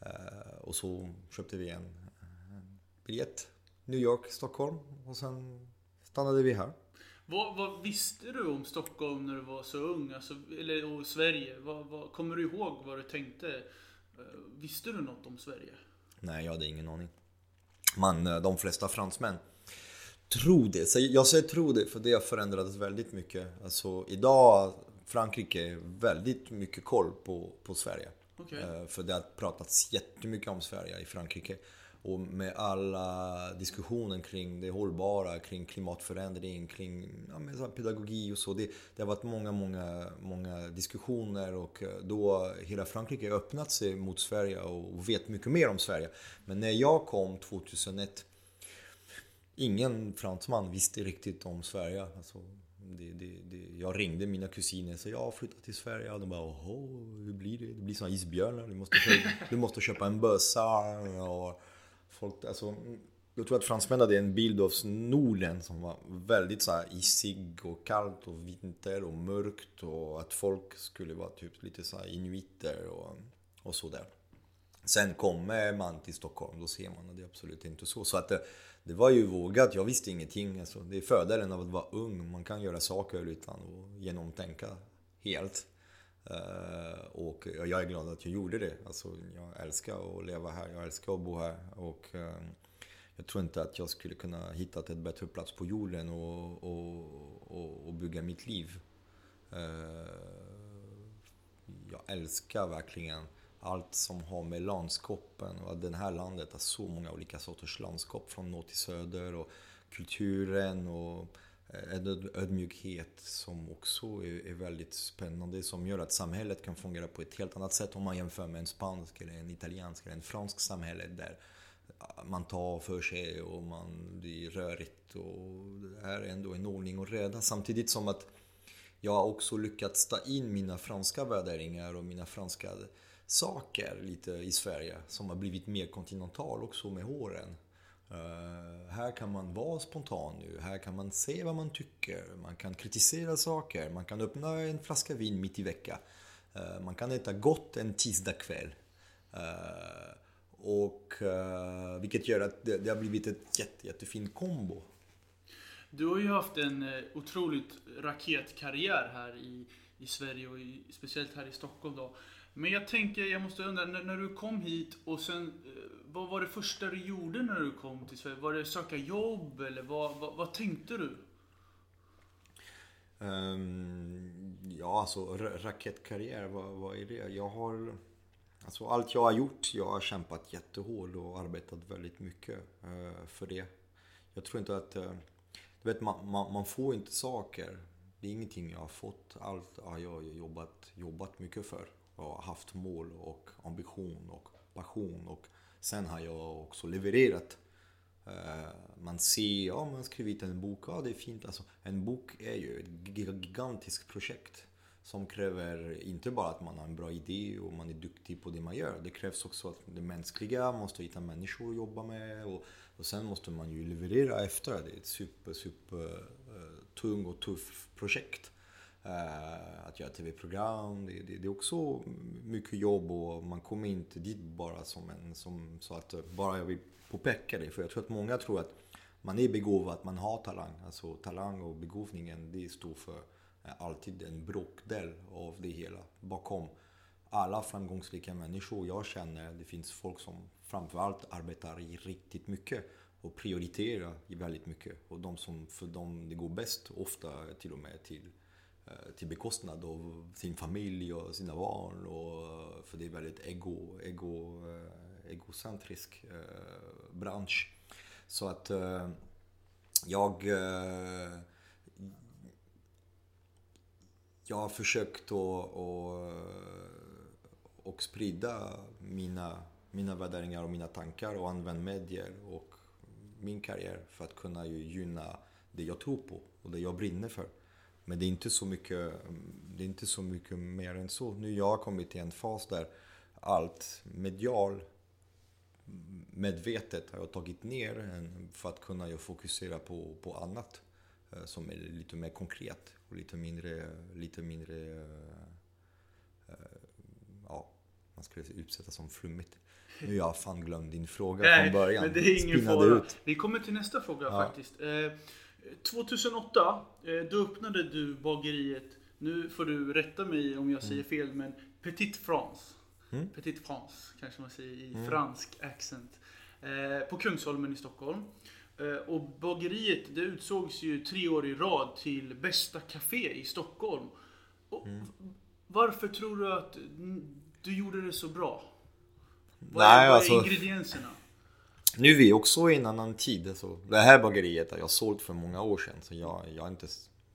Eh, och så köpte vi en, en biljett. New York, Stockholm och sen stannade vi här. Vad, vad, visste du om Stockholm när du var så ung? Alltså, eller och Sverige? Vad, vad, kommer du ihåg vad du tänkte? Eh, visste du något om Sverige? Nej, jag hade ingen aning. Man, de flesta fransmän Tro det. Så jag säger tro det för det har förändrats väldigt mycket. Alltså idag Frankrike väldigt mycket koll på, på Sverige. Okay. Eh, för det har pratats jättemycket om Sverige i Frankrike. Och med alla diskussioner kring det hållbara, kring klimatförändring, kring ja, pedagogik och så. Det, det har varit många, många, många diskussioner och eh, då hela Frankrike öppnat sig mot Sverige och vet mycket mer om Sverige. Men när jag kom 2001 ingen fransman visste riktigt om Sverige. Alltså, det, det, det, jag ringde mina kusiner och sa jag har flyttat till Sverige. Och de bara åh, hur blir det? Det blir som isbjörnar. Du måste, köpa, du måste köpa en bössa. Och folk, alltså, jag tror att fransmännen hade en bild av Norden som var väldigt så här isig och kallt och vinter och mörkt och att folk skulle vara typ lite så här inuiter och, och sådär. Sen kommer man till Stockholm, då ser man att det är absolut inte så. Så att det, det var ju vågat, jag visste ingenting. Alltså, det är fördelen av att vara ung, man kan göra saker utan att genomtänka helt. Uh, och jag är glad att jag gjorde det. Alltså, jag älskar att leva här, jag älskar att bo här. Och, uh, jag tror inte att jag skulle kunna hitta ett bättre plats på jorden och, och, och, och bygga mitt liv. Uh, jag älskar verkligen allt som har med landskapen och att det här landet har så många olika sorters landskap från norr till söder och kulturen och eh, en ödmjukhet som också är, väldigt spännande som gör att samhället kan fungera på ett helt annat sätt om man jämför med en spansk eller en italiensk eller en fransk samhälle där ah, man tar för sig och man blir rörigt och det här är ändå en ordning och reda samtidigt som att jag har också lyckats ta in mina franska värderingar och mina franska saker lite i Sverige som har blivit mer kontinental också med åren. Uh, eh, här kan man vara spontan nu, här kan man se vad man tycker, man kan kritisera saker, man kan öppna en flaska vin mitt i veckan. Uh, man kan äta gott en tisdagkväll. Uh, eh, och vilket gör att det, det har blivit ett jätte, jättefin kombo. Du har ju haft en otroligt raketkarriär här i, i Sverige och i, speciellt här i Stockholm då. Men jag tänker, jag måste undra, när, när, du kom hit och sen, eh, vad var det första du gjorde när du kom till Sverige? Var det söka jobb eller vad, vad, vad tänkte du? Um, ja, alltså raketkarriär, vad, vad är det? Jag har... Alltså allt jag har gjort, jag har kämpat jättehårt och arbetat väldigt mycket uh, för det. Jag tror inte att... Uh, du vet, man, man, man, får inte saker. Det är ingenting jag har fått. Allt har jag jobbat, jobbat mycket för och haft mål och ambition och passion. Och sen har jag också levererat. Eh, man ser, ja man har skrivit en bok, ja det är fint. Alltså, en bok är ju ett gigantiskt projekt. Som kräver inte bara att man har en bra idé och man är duktig på det man gör. Det krävs också att det mänskliga, man måste hitta människor att jobba med. Och, och sen måste man ju leverera efter. Det är ett super, super uh, tung och tufft projekt. Eh, att göra tv-program, det, det, det, är också mycket jobb och man kommer inte dit bara som en, som, så att bara jag vill påpeka det. För jag tror att många tror att man är begåvad, man har talang. Alltså talang och begåvningen, det står för eh, alltid en bråkdel av det hela. Bakom alla framgångsrika människor jag känner, det finns folk som framförallt arbetar i riktigt mycket och prioriterar väldigt mycket. Och de som för dem det går bäst, ofta till och med till Eh, till bekostnad av sin familj och sina barn. Och, eh, för det är väldigt ego, ego, eh, egocentrisk bransch. Så att jag jag har försökt att att, att sprida mina, mina värderingar och mina tankar och använda medier och min karriär för att kunna gynna det jag tror på och det jag brinner för. Men det är inte så mycket, det är inte så mycket mer än så. Nu jag har kommit till en fas där allt medial medvetet har jag tagit ner för att kunna fokusera på, på annat eh, som är lite mer konkret och lite mindre, lite mindre eh, ja, man skulle utsätta som flummigt. Nu har jag fan glömt din fråga Nej, från början. Men det är ingen fara. Ut. Vi kommer till nästa fråga ja. faktiskt. Eh, 2008, eh, då öppnade du bageriet, nu får du rätta mig om jag säger mm. fel, men Petit France. Mm. Petit France kanske man säger i mm. fransk accent. Eh, på Kungsholmen i Stockholm. Eh, och bageriet det utsågs ju tre år i rad till bästa café i Stockholm. Mm. Varför tror du att du gjorde det så bra? Vad är, Nej, vad är alltså, ingredienserna? Nu är vi också i en annan tid. Så det här bageriet har jag sålt för många år sedan. Så jag, jag har inte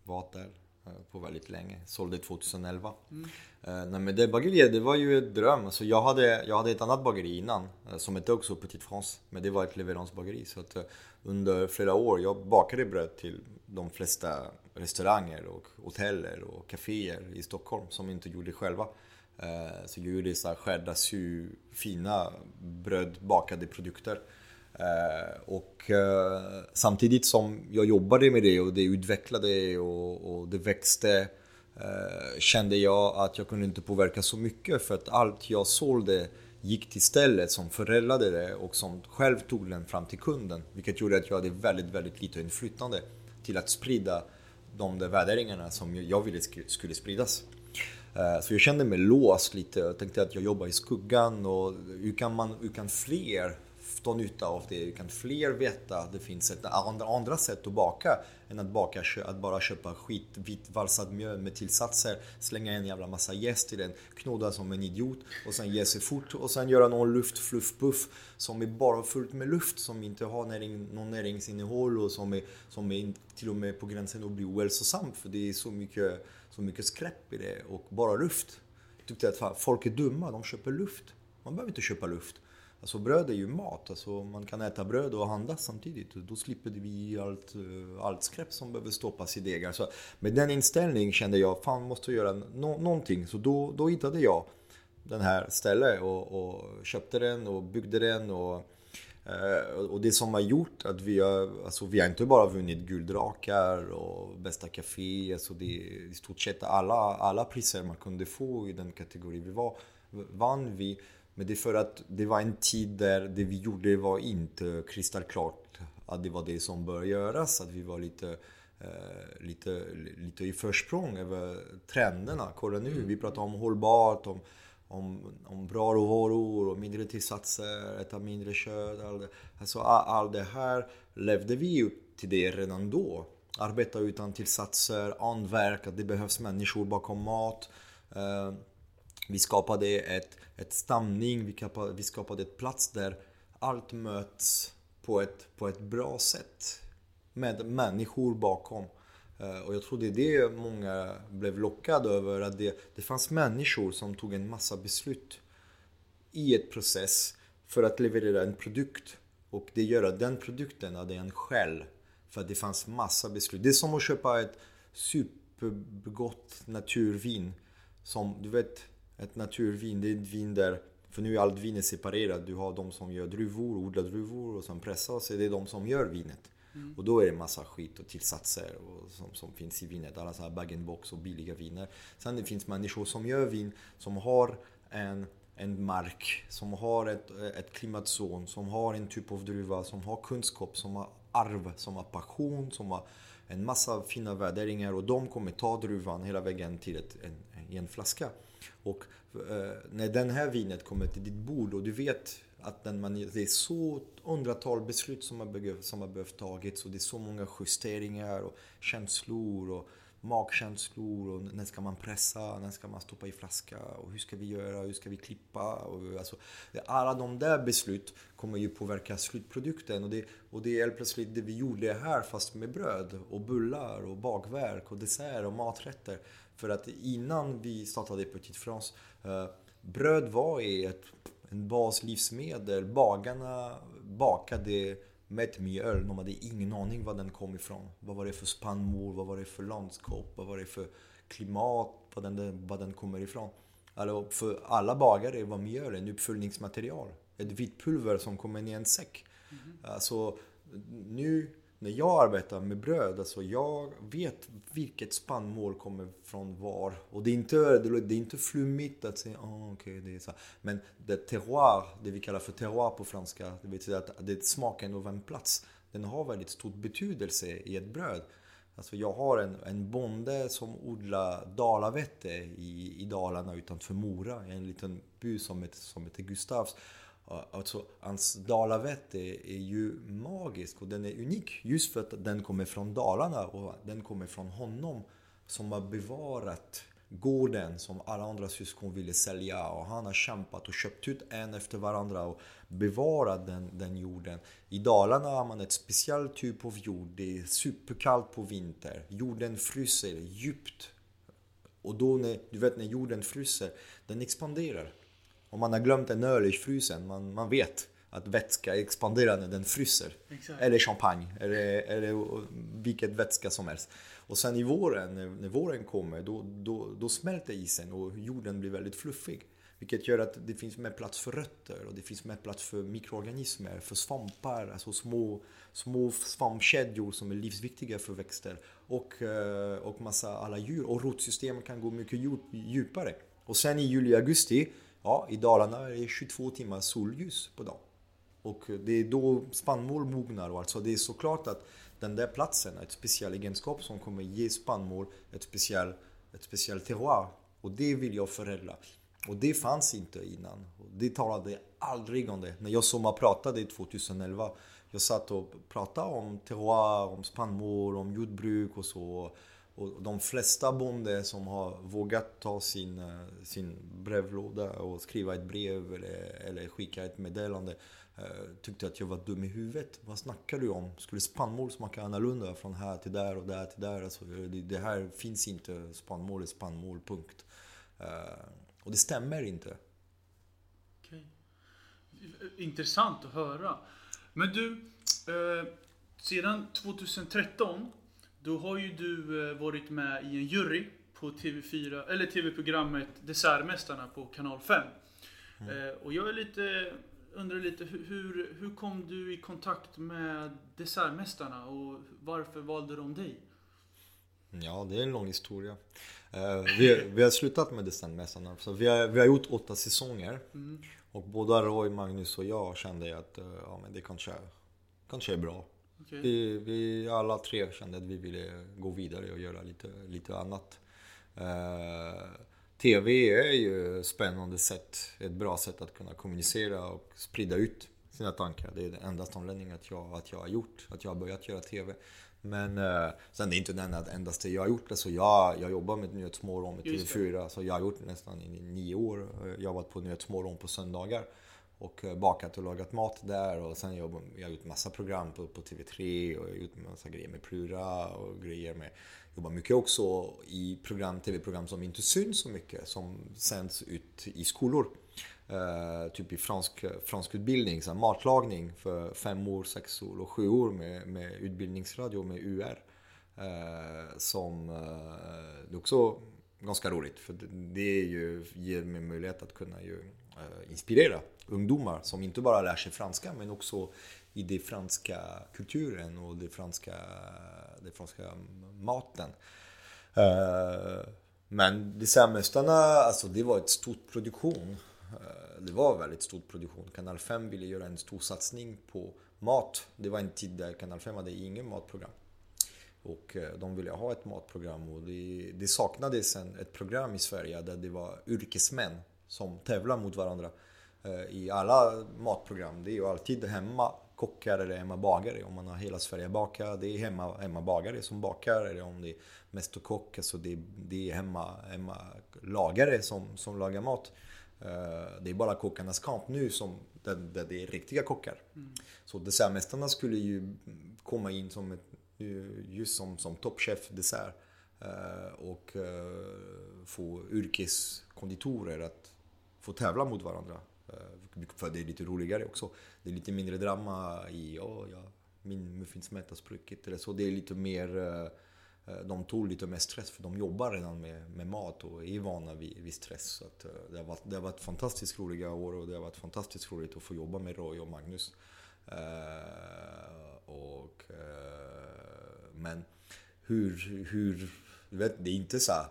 varit där eh, på väldigt länge. Sålde 2011. Mm. Nej men det bageriet, det var ju ett dröm. Alltså jag, hade, jag hade ett annat bageri innan som hette också Petit France. Men det var ett leveransbageri. Så att under flera år, jag bakade bröd till de flesta restauranger och hoteller och kaféer i Stockholm som inte gjorde själva. Så jag gjorde så skräddarsy fina brödbakade produkter. Eh, och eh, samtidigt som jag jobbade med det och det utvecklade och, och det växte eh, kände jag att jag kunde inte påverka så mycket för att allt jag sålde gick till stället som förädlade det och som själv tog den fram till kunden. Vilket gjorde att jag hade väldigt, väldigt lite inflytande till att sprida de där värderingarna som jag ville skulle spridas. Så jag kände mig låst lite. Jag tänkte att jag jobbar i skuggan och hur kan, man, hur kan fler dra nytta av det. Kan fler veta att det finns ett andra sätt att baka än att, baka, att bara köpa skit, vitt valsad mjöl med tillsatser, slänga en jävla massa jäst i den, knåda som en idiot och sen ge sig fort och sen göra någon luft fluff puff som är bara fullt med luft som inte har näring, någon näringsinnehåll och som är, som är till och med på gränsen att bli ohälsosam för det är så mycket, så mycket skräp i det och bara luft. Jag tyckte att folk är dumma, de köper luft. Man behöver inte köpa luft. Alltså bröd är ju mat, alltså man kan äta bröd och andas samtidigt. Då slipper vi allt, eh, allt skräp som behöver stoppas i degar. Så med den inställningen kände jag, fan måste göra no någonting. Så då, då hittade jag den här stället och, och köpte den och byggde den. Och, eh, och det som har gjort att vi har, alltså vi har inte bara vunnit Guldrakar och bästa café, alltså det i stort sett alla, alla priser man kunde få i den kategori vi var, vann vi. Men det är för att det var en tid där det vi gjorde var inte kristallklart att det var det som bör göras. Att vi var lite, eh, lite, lite i försprång över trenderna. Kolla nu, vi pratar om hållbart, om, om, om bra råvaror och mindre tillsatser, äta mindre kött. All det. Alltså allt det här levde vi upp till det redan då. Arbeta utan tillsatser, anverk, att det behövs människor bakom mat. Vi skapade ett, ett stamning, vi skapade, vi skapade ett plats där allt möts på ett, på ett bra sätt. Med människor bakom. Eh, och jag tror det är det många blev lockade över. Att det, det fanns människor som tog en massa beslut i ett process för att leverera en produkt. Och det gör att den produkten hade en själ. För att det fanns massa beslut. Det är som att köpa ett supergott naturvin. Som, du vet, ett naturvin, det är ett vin där för nu är allt vin separerat. Du har de som gör druvor, odlar druvor och sen pressar. Så det är de som gör vinet. Mm. Och då är det massa skit och tillsatser och som, som finns i vinet. Alla så här bag-in-box och billiga viner. Sen det finns människor som gör vin som har en, en mark, som har ett, ett klimatzon, som har en typ av druva, som har kunskap, som har arv, som har passion, som har en massa fina värderingar och de kommer ta druvan hela vägen till ett, en, i en flaska. Och eh, när den här vinet kommer till ditt bord och du vet att den man, det är så hundratal beslut som har, behövt, som har behövt tagits och det är så många justeringar och känslor och magkänslor och när ska man pressa, när ska man stoppa i flaska och hur ska vi göra, hur ska vi klippa? Och, alltså, alla de där beslut kommer ju påverka slutprodukten och det, och det är helt plötsligt det vi gjorde här fast med bröd och bullar och bakverk och dessert och maträtter. För att innan vi startade Petit France, eh, bröd var ett en baslivsmedel. Bagarna bakade med mjöl. De hade ingen aning var den kom ifrån. Vad var det för spannmål? Vad var det för landskap? Vad var det för klimat? Var den, var den kommer ifrån? Alltså för alla bagare var mjöl en uppföljningsmaterial. Ett vitt pulver som kommer i en säck. Mm. Alltså, nu när jag arbetar med bröd, alltså jag vet vilket spannmål kommer från var. Och det är inte, det är inte flummigt att säga ah, oh, okay, det är så. Men det terroir, det vi kallar för terroir på franska, det betyder att det är smaken av en plats. Den har väldigt stor betydelse i ett bröd. Alltså jag har en, en bonde som odlar dalavete i, i Dalarna utanför Mora, i en liten by som heter, som heter Gustavs. Alltså, hans dalavett är, är ju magisk och den är unik just för att den kommer från Dalarna och den kommer från honom som har bevarat gården som alla andra syskon ville sälja och han har kämpat och köpt ut en efter varandra och bevarat den, den jorden. I Dalarna har man ett speciell typ av jord. Det är superkallt på vinter. Jorden fryser djupt. Och då när, du vet när jorden fryser, den expanderar. Om man har glömt en öl i frysen, man, man vet att vätska expanderar när den fryser. Exakt. Eller champagne, eller, eller vilket vätska som helst. Och sen i våren, när, när våren kommer, då, då, då smälter isen och jorden blir väldigt fluffig. Vilket gör att det finns mer plats för rötter och det finns mer plats för mikroorganismer, för svampar, alltså små, små svampkedjor som är livsviktiga för växter. Och, eh, och massa alla djur. Och rotsystemet kan gå mycket djupare. Och sen i juli-augusti, ja, i Dalarna är det 22 timmar solljus på dagen. Och eh, det är då spannmål mognar och alltså det är såklart att den där platsen, ett speciell egenskap som kommer ge spannmål ett speciellt ett speciell terroir. Och det vill jag förädla. Och det fanns inte innan. Och det talade aldrig om det. När jag sommarpratade 2011, jag satt och pratade om terroir, om spannmål, om jordbruk och så. Och de flesta bönder som har vågat ta sin, eh, sin brevlåda och skriva ett brev eller, eller skicka ett meddelande eh, tyckte att jag var dum i huvudet. Vad snackar du om? Skulle spannmål smaka annorlunda från här till där och där till där? Alltså, det, här finns inte. Spannmål är spannmål, punkt. Eh, och det stämmer inte. Okej. Intressant att höra. Men du, eh, sedan 2013 då har ju du varit med i en jury på TV4, eller TV-programmet Dessertmästarna på kanal 5. Mm. Och jag är lite undrar lite, hur, hur kom du i kontakt med Dessertmästarna och varför valde de dig? Ja, det är en lång historia. Uh, vi, vi har slutat med Dessertmästarna. Så vi, har, vi har gjort åtta säsonger. Mm. Och både Roy, Magnus och jag kände att ja, men det kanske, kanske är bra. Okay. Vi, vi alla tre kände att vi ville gå vidare och göra lite, lite annat. Uh, TV är ju spännande sätt, ett bra sätt att kunna kommunicera och sprida ut sina tankar. Det är den enda anledningen att jag, att jag har gjort, att jag har börjat göra TV. Men eh, sen det är inte den endaste jag har gjort det. Så jag, jag jobbar med Nyhetsmorgon med TV4. Så jag har gjort det nästan i nio år. Jag har jobbat på Nyhetsmorgon på söndagar. Och eh, bakat och lagat mat där. Och sen jag, jag har gjort massa program på, på TV3. Och jag har gjort massa grejer med Plura och grejer med jobbar mycket också i program, tv-program som inte syns så mycket, som sänds ut i skolor. Uh, typ i fransk, fransk utbildning, så matlagning för fem år, sex år och sju år med, med utbildningsradio med UR. Uh, eh, som uh, det är också ganska roligt för det det ju, ger mig möjlighet att kunna ju, Eh, inspirera ungdomar som inte bara lär sig franska men också i den franska kulturen och den franska, den franska maten. Uh, men Designmästarna, alltså det var ett stort produktion. Eh, det var väldigt stor produktion. Kanal 5 ville göra en stor satsning på mat. Det var en tid där Kanal 5 hade ingen matprogram. Och de ville ha ett matprogram och det, det saknades en, ett program i Sverige där det var yrkesmän som tävlar mot varandra i alla matprogram. Det är ju alltid hemma kockar eller hemmabagare. Om man har hela Sverige baka, det är hemma, hemmabagare som bakar. Eller om det är mästerkock, alltså det, det är hemma, hemmalagare som, som lagar mat. Uh, det är bara kockarnas kamp nu som där, där det är riktiga kockar. Mm. Så dessertmästarna skulle ju komma in som ett, just som, som toppchef dessert. Uh, och få yrkeskonditorer att få tävla mot varandra. Eh, för det är lite roligare också. Det är lite mindre drama i, oh, ja, min muffinsmätt har spruckit eller så. Det är lite mer, eh, eh, de tog lite mer stress för de jobbar redan med, med mat och är vana vid, vid stress. Så att, det, har varit, det har varit fantastiskt roliga år och det har varit fantastiskt roligt att få jobba med Roy och Magnus. Och, men hur, hur, du vet, det är inte så här,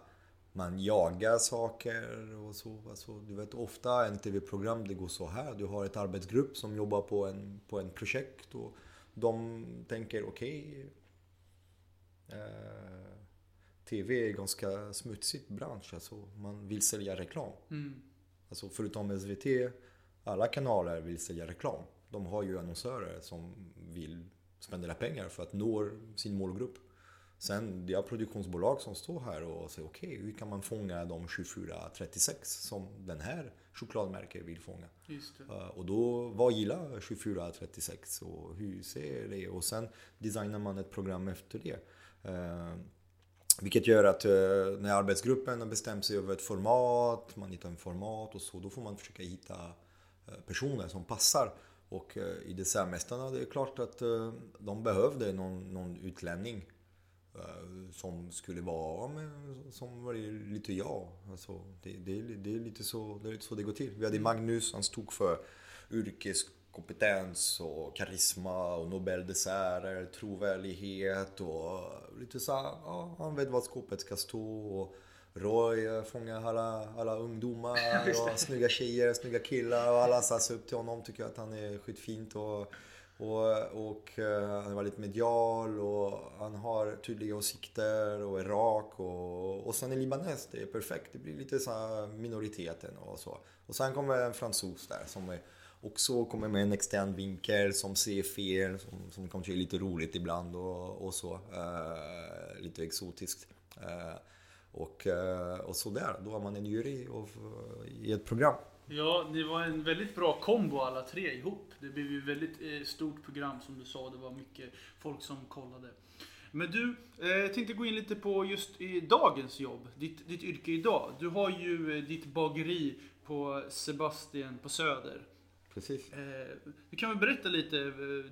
man jagar saker och så. Alltså, du vet ofta en tv-program det går så här. Du har ett arbetsgrupp som jobbar på en, på en projekt och de tänker okej. Okay, eh, TV är ganska smutsigt bransch. Alltså, man vill sälja reklam. Mm. Alltså, förutom SVT, alla kanaler vill sälja reklam. De har ju annonsörer som vill spendera pengar för att nå sin målgrupp. Sen det är produktionsbolag som står här och säger okej, okay, hur kan man fånga de 2436 som den här chokladmärket vill fånga? Uh, och då, vad gillar 2436 och hur ser det? Och sen designar man ett program efter det. Uh, vilket gör att uh, när arbetsgruppen har bestämt sig över ett format, man hittar en format och så, då får man försöka hitta personer som passar. Och i Dessertmästarna, det är klart att de behövde någon, någon utlänning Eh, som skulle vara med, som var lite jag. Alltså, det, det, det, är lite så, det är lite så det går till. Vi hade mm. Magnus, han stod för yrkeskompetens och karisma och Nobeldesserter, trovärdighet och lite så här, ja, han vet vad skåpet ska stå. Och Roy fångar alla, alla ungdomar och snygga tjejer, snygga killar och alla ser upp till honom, tycker att han är skitfint. Och, och, och eh, han är väldigt medial och han har tydliga åsikter och är rak. Och, och sen är libanes, det är perfekt. Det blir lite så minoriteten och så. Och sen kommer en fransos där som är, också kommer med en extern vinkel som ser fel, som, som kanske är lite roligt ibland och, och så. Uh, lite exotiskt. Uh, och, och så där, då har man en jury och, i ett program. Ja, det var en väldigt bra kombo alla tre ihop. Det blev ju väldigt eh, stort program som du sa. Det var mycket folk som kollade. Men du, eh, jag tänkte gå in lite på just i dagens jobb. Ditt, ditt yrke idag. Du har ju eh, ditt bageri på Sebastian på Söder. Precis. Eh, du kan väl berätta lite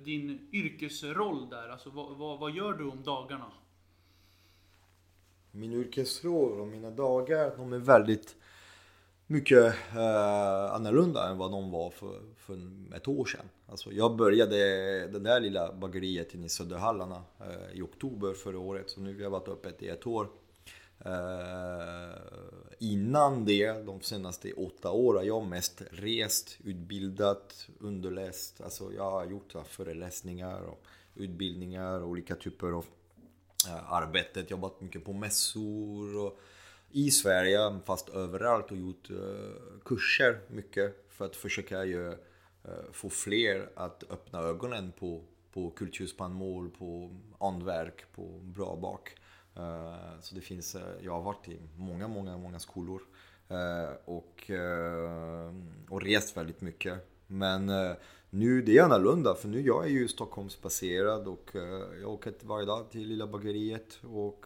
din yrkesroll där. Alltså vad, vad, vad gör du om dagarna? Min yrkesroll och mina dagar, de är väldigt mycket eh, annorlunda än vad de var för, för ett år sedan. Alltså jag började det där lilla bageriet inne i Söderhallarna eh, i oktober förra året. Så nu har jag varit öppet i ett år. Eh, innan det, de senaste åtta åren, har jag mest rest, utbildat, underläst. Alltså jag har gjort föreläsningar och utbildningar och olika typer av eh, arbete. Jobbat mycket på mässor och i Sverige, fast överallt och gjort uh, kurser mycket för att försöka ju, uh, få fler att öppna ögonen på, på kulturspannmål, på andverk, på bra bak. Uh, så det finns, jag har varit i många, många, många skolor och, och rest väldigt mycket. Men nu det är annorlunda för nu jag är ju Stockholmsbaserad och jag åker varje dag till Lilla Bageriet och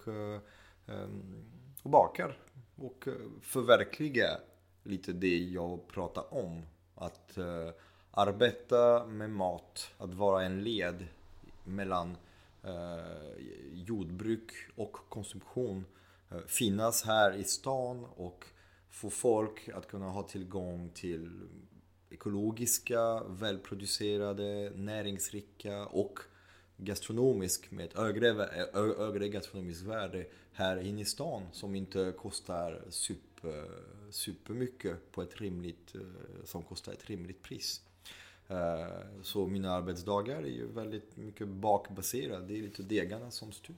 um, och bakar. Och eh, förverkliga lite det jag pratar om. Att uh, arbeta med mat, att vara en led mellan uh, jordbruk och konsumtion. Uh, finnas här i stan och få folk att kunna ha tillgång till ekologiska, välproducerade, näringsrika och gastronomisk med ett högre, högre gastronomiskt värde här inne i stan som inte kostar super, eh, supermycket på ett rimligt, eh, som kostar ett rimligt pris. Eh, så mina arbetsdagar är ju väldigt mycket bakbaserade. Det är lite degarna som styr.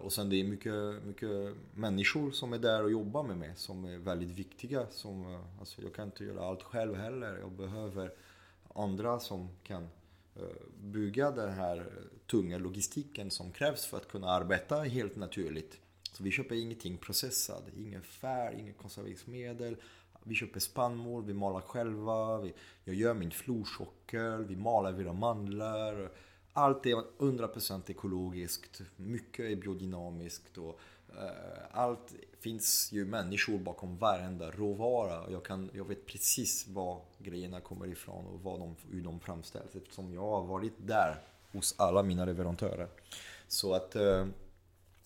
Och sen det är mycket, mycket människor som är där och jobbar med mig som är väldigt viktiga. Som, alltså jag kan inte göra allt själv heller. Jag behöver andra som kan Eh, bygga den här tunga logistiken som krävs för att kunna arbeta helt naturligt. Så vi köper ingenting processat, ingen färg, inget konserveringsmedel. Vi köper spannmål, vi malar själva, vi, jag gör min florsocker, vi malar våra mandlar. Allt är 100% ekologiskt, mycket är biodynamiskt och Eh, allt finns ju människor bakom varenda råvara. Jag, kan, jag vet precis var grejerna kommer ifrån och vad de, hur de framställs eftersom jag har varit där hos alla mina leverantörer. Så att eh,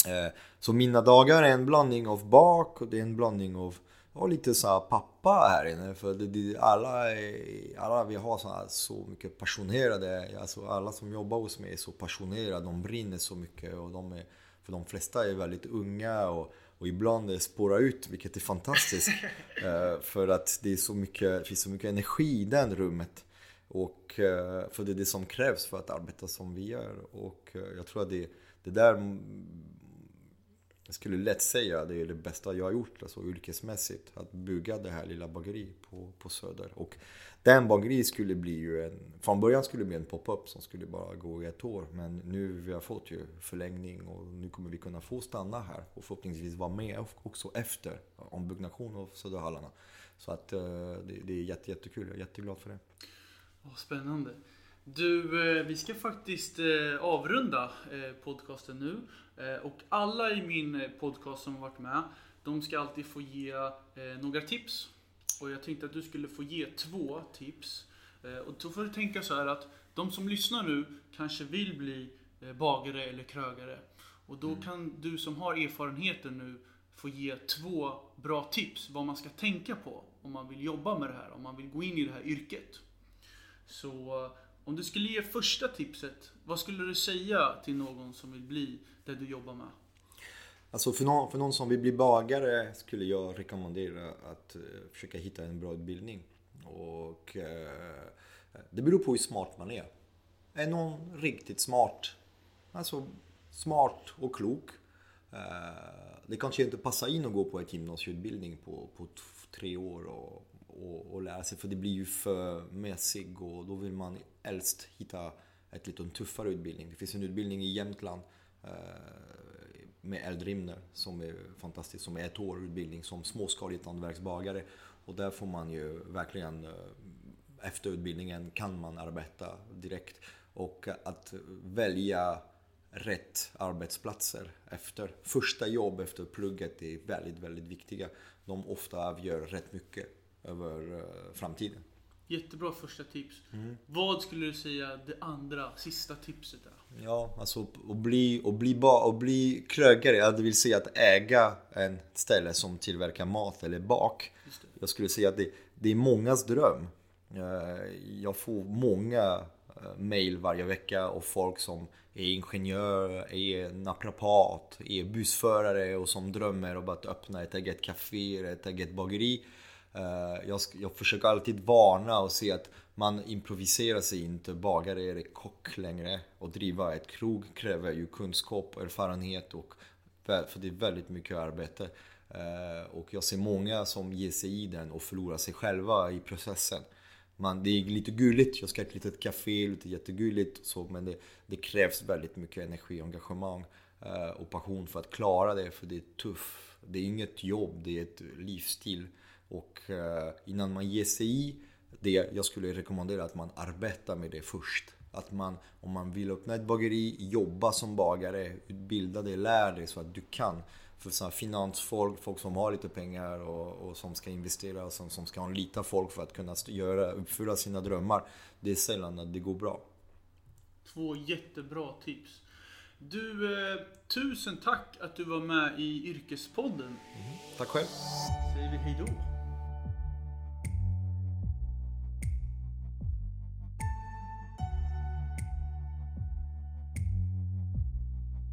eh, så mina dagar är en blandning av bak och det är en blandning av och lite så pappa här inne. För det, det, alla, är, alla vi har så, här, så mycket passionerade, alltså alla som jobbar hos mig är så passionerade, de brinner så mycket och de är för de flesta är väldigt unga och, och ibland spårar ut, vilket är fantastiskt. Eh, för att det, är så mycket, det finns så mycket energi i det rummet. Och, eh, för det är det som krävs för att arbeta som vi gör. Och eh, jag tror att det, det där jag skulle lätt säga det är det bästa jag har gjort alltså yrkesmässigt. Att bygga det här lilla bageriet på, på Söder. Och den bageriet skulle bli ju en... Från början skulle det bli en pop-up som skulle bara gå i ett år. Men nu vi har fått ju förlängning och nu kommer vi kunna få stanna här och förhoppningsvis vara med också efter ombyggnation av Söderhallarna. Så att eh, det, det är jätte, jättekul. Jag är jätteglad för det. Oh, spännande. Du, eh, vi ska faktiskt eh, avrunda podcasten nu. Och alla i min podcast som har varit med, de ska alltid få ge några tips. Och jag tänkte att du skulle få ge två tips. Och då får du tänka så här att de som lyssnar nu kanske vill bli bagare eller krögare. Och då mm. kan du som har erfarenheten nu få ge två bra tips vad man ska tänka på om man vill jobba med det här, om man vill gå in i det här yrket. Så om du skulle ge första tipset, vad skulle du säga till någon som vill bli det du jobbar med? Alltså för någon, för någon som vill bli bagare skulle jag rekommendera att uh, försöka hitta en bra utbildning. Och uh, det beror på hur smart man är. Är någon riktigt smart, alltså smart och klok. Uh, det kanske inte passar in att gå på ett gymnasieutbildning på, på tre år och, och, och lära sig för det blir ju för mässig och då vill man helst hitta ett lite tuffare utbildning. Det finns en utbildning i Jämtland med Eldrimner som är fantastisk, som är ett år utbildning som småskaligt hantverksbagare. Och där får man ju verkligen eh, efter utbildningen kan man arbeta direkt. Och att välja rätt arbetsplatser efter. Första jobb efter plugget är väldigt, väldigt viktiga. De ofta avgör rätt mycket över eh, framtiden. Jättebra första tips. Mm. Vad skulle du säga det andra, sista tipset är? Ja, alltså att bli, att bli, ba, att bli krögare, det vill säga att äga en ställe som tillverkar mat eller bak. Jag skulle säga att det, det är mångas dröm. Eh, jag får många eh, mail varje vecka och folk som är ingenjör, är naprapat, är bussförare och som drömmer om att öppna ett eget café, ett eget bageri. Eh, jag, jag försöker alltid varna och se att man improviserar sig inte, bagare eller kock längre. Och driva ett krog kräver ju kunskap, erfarenhet och för det är väldigt mycket arbete. Eh, och jag ser många som ger sig i den och förlorar sig själva i processen man, det är lite gulligt, jag ska ha ett litet café, lite jättegulligt så, men det, det, krävs väldigt mycket energi, engagemang eh, och passion för att klara det, för det är tufft. Det är inget jobb, det är ett livsstil. Och eh, innan man ger sig i det, jag skulle rekommendera att man arbetar med det först. Att man, om man vill öppna ett bageri, jobba som bagare, utbilda dig, lär dig så att du kan för så finansfolk, folk som har lite pengar och, och som ska investera och som, som ska anlita folk för att kunna göra, uppfylla sina drömmar. Det är sällan att det går bra. Två jättebra tips. Du, eh, tusen tack att du var med i Yrkespodden. Mm. Tack själv. Säger vi hejdå.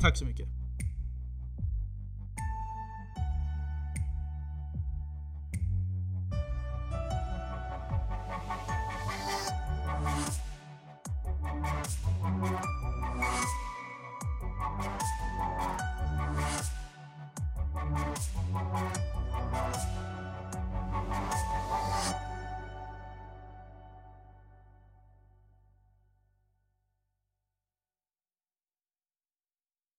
Tack så mycket!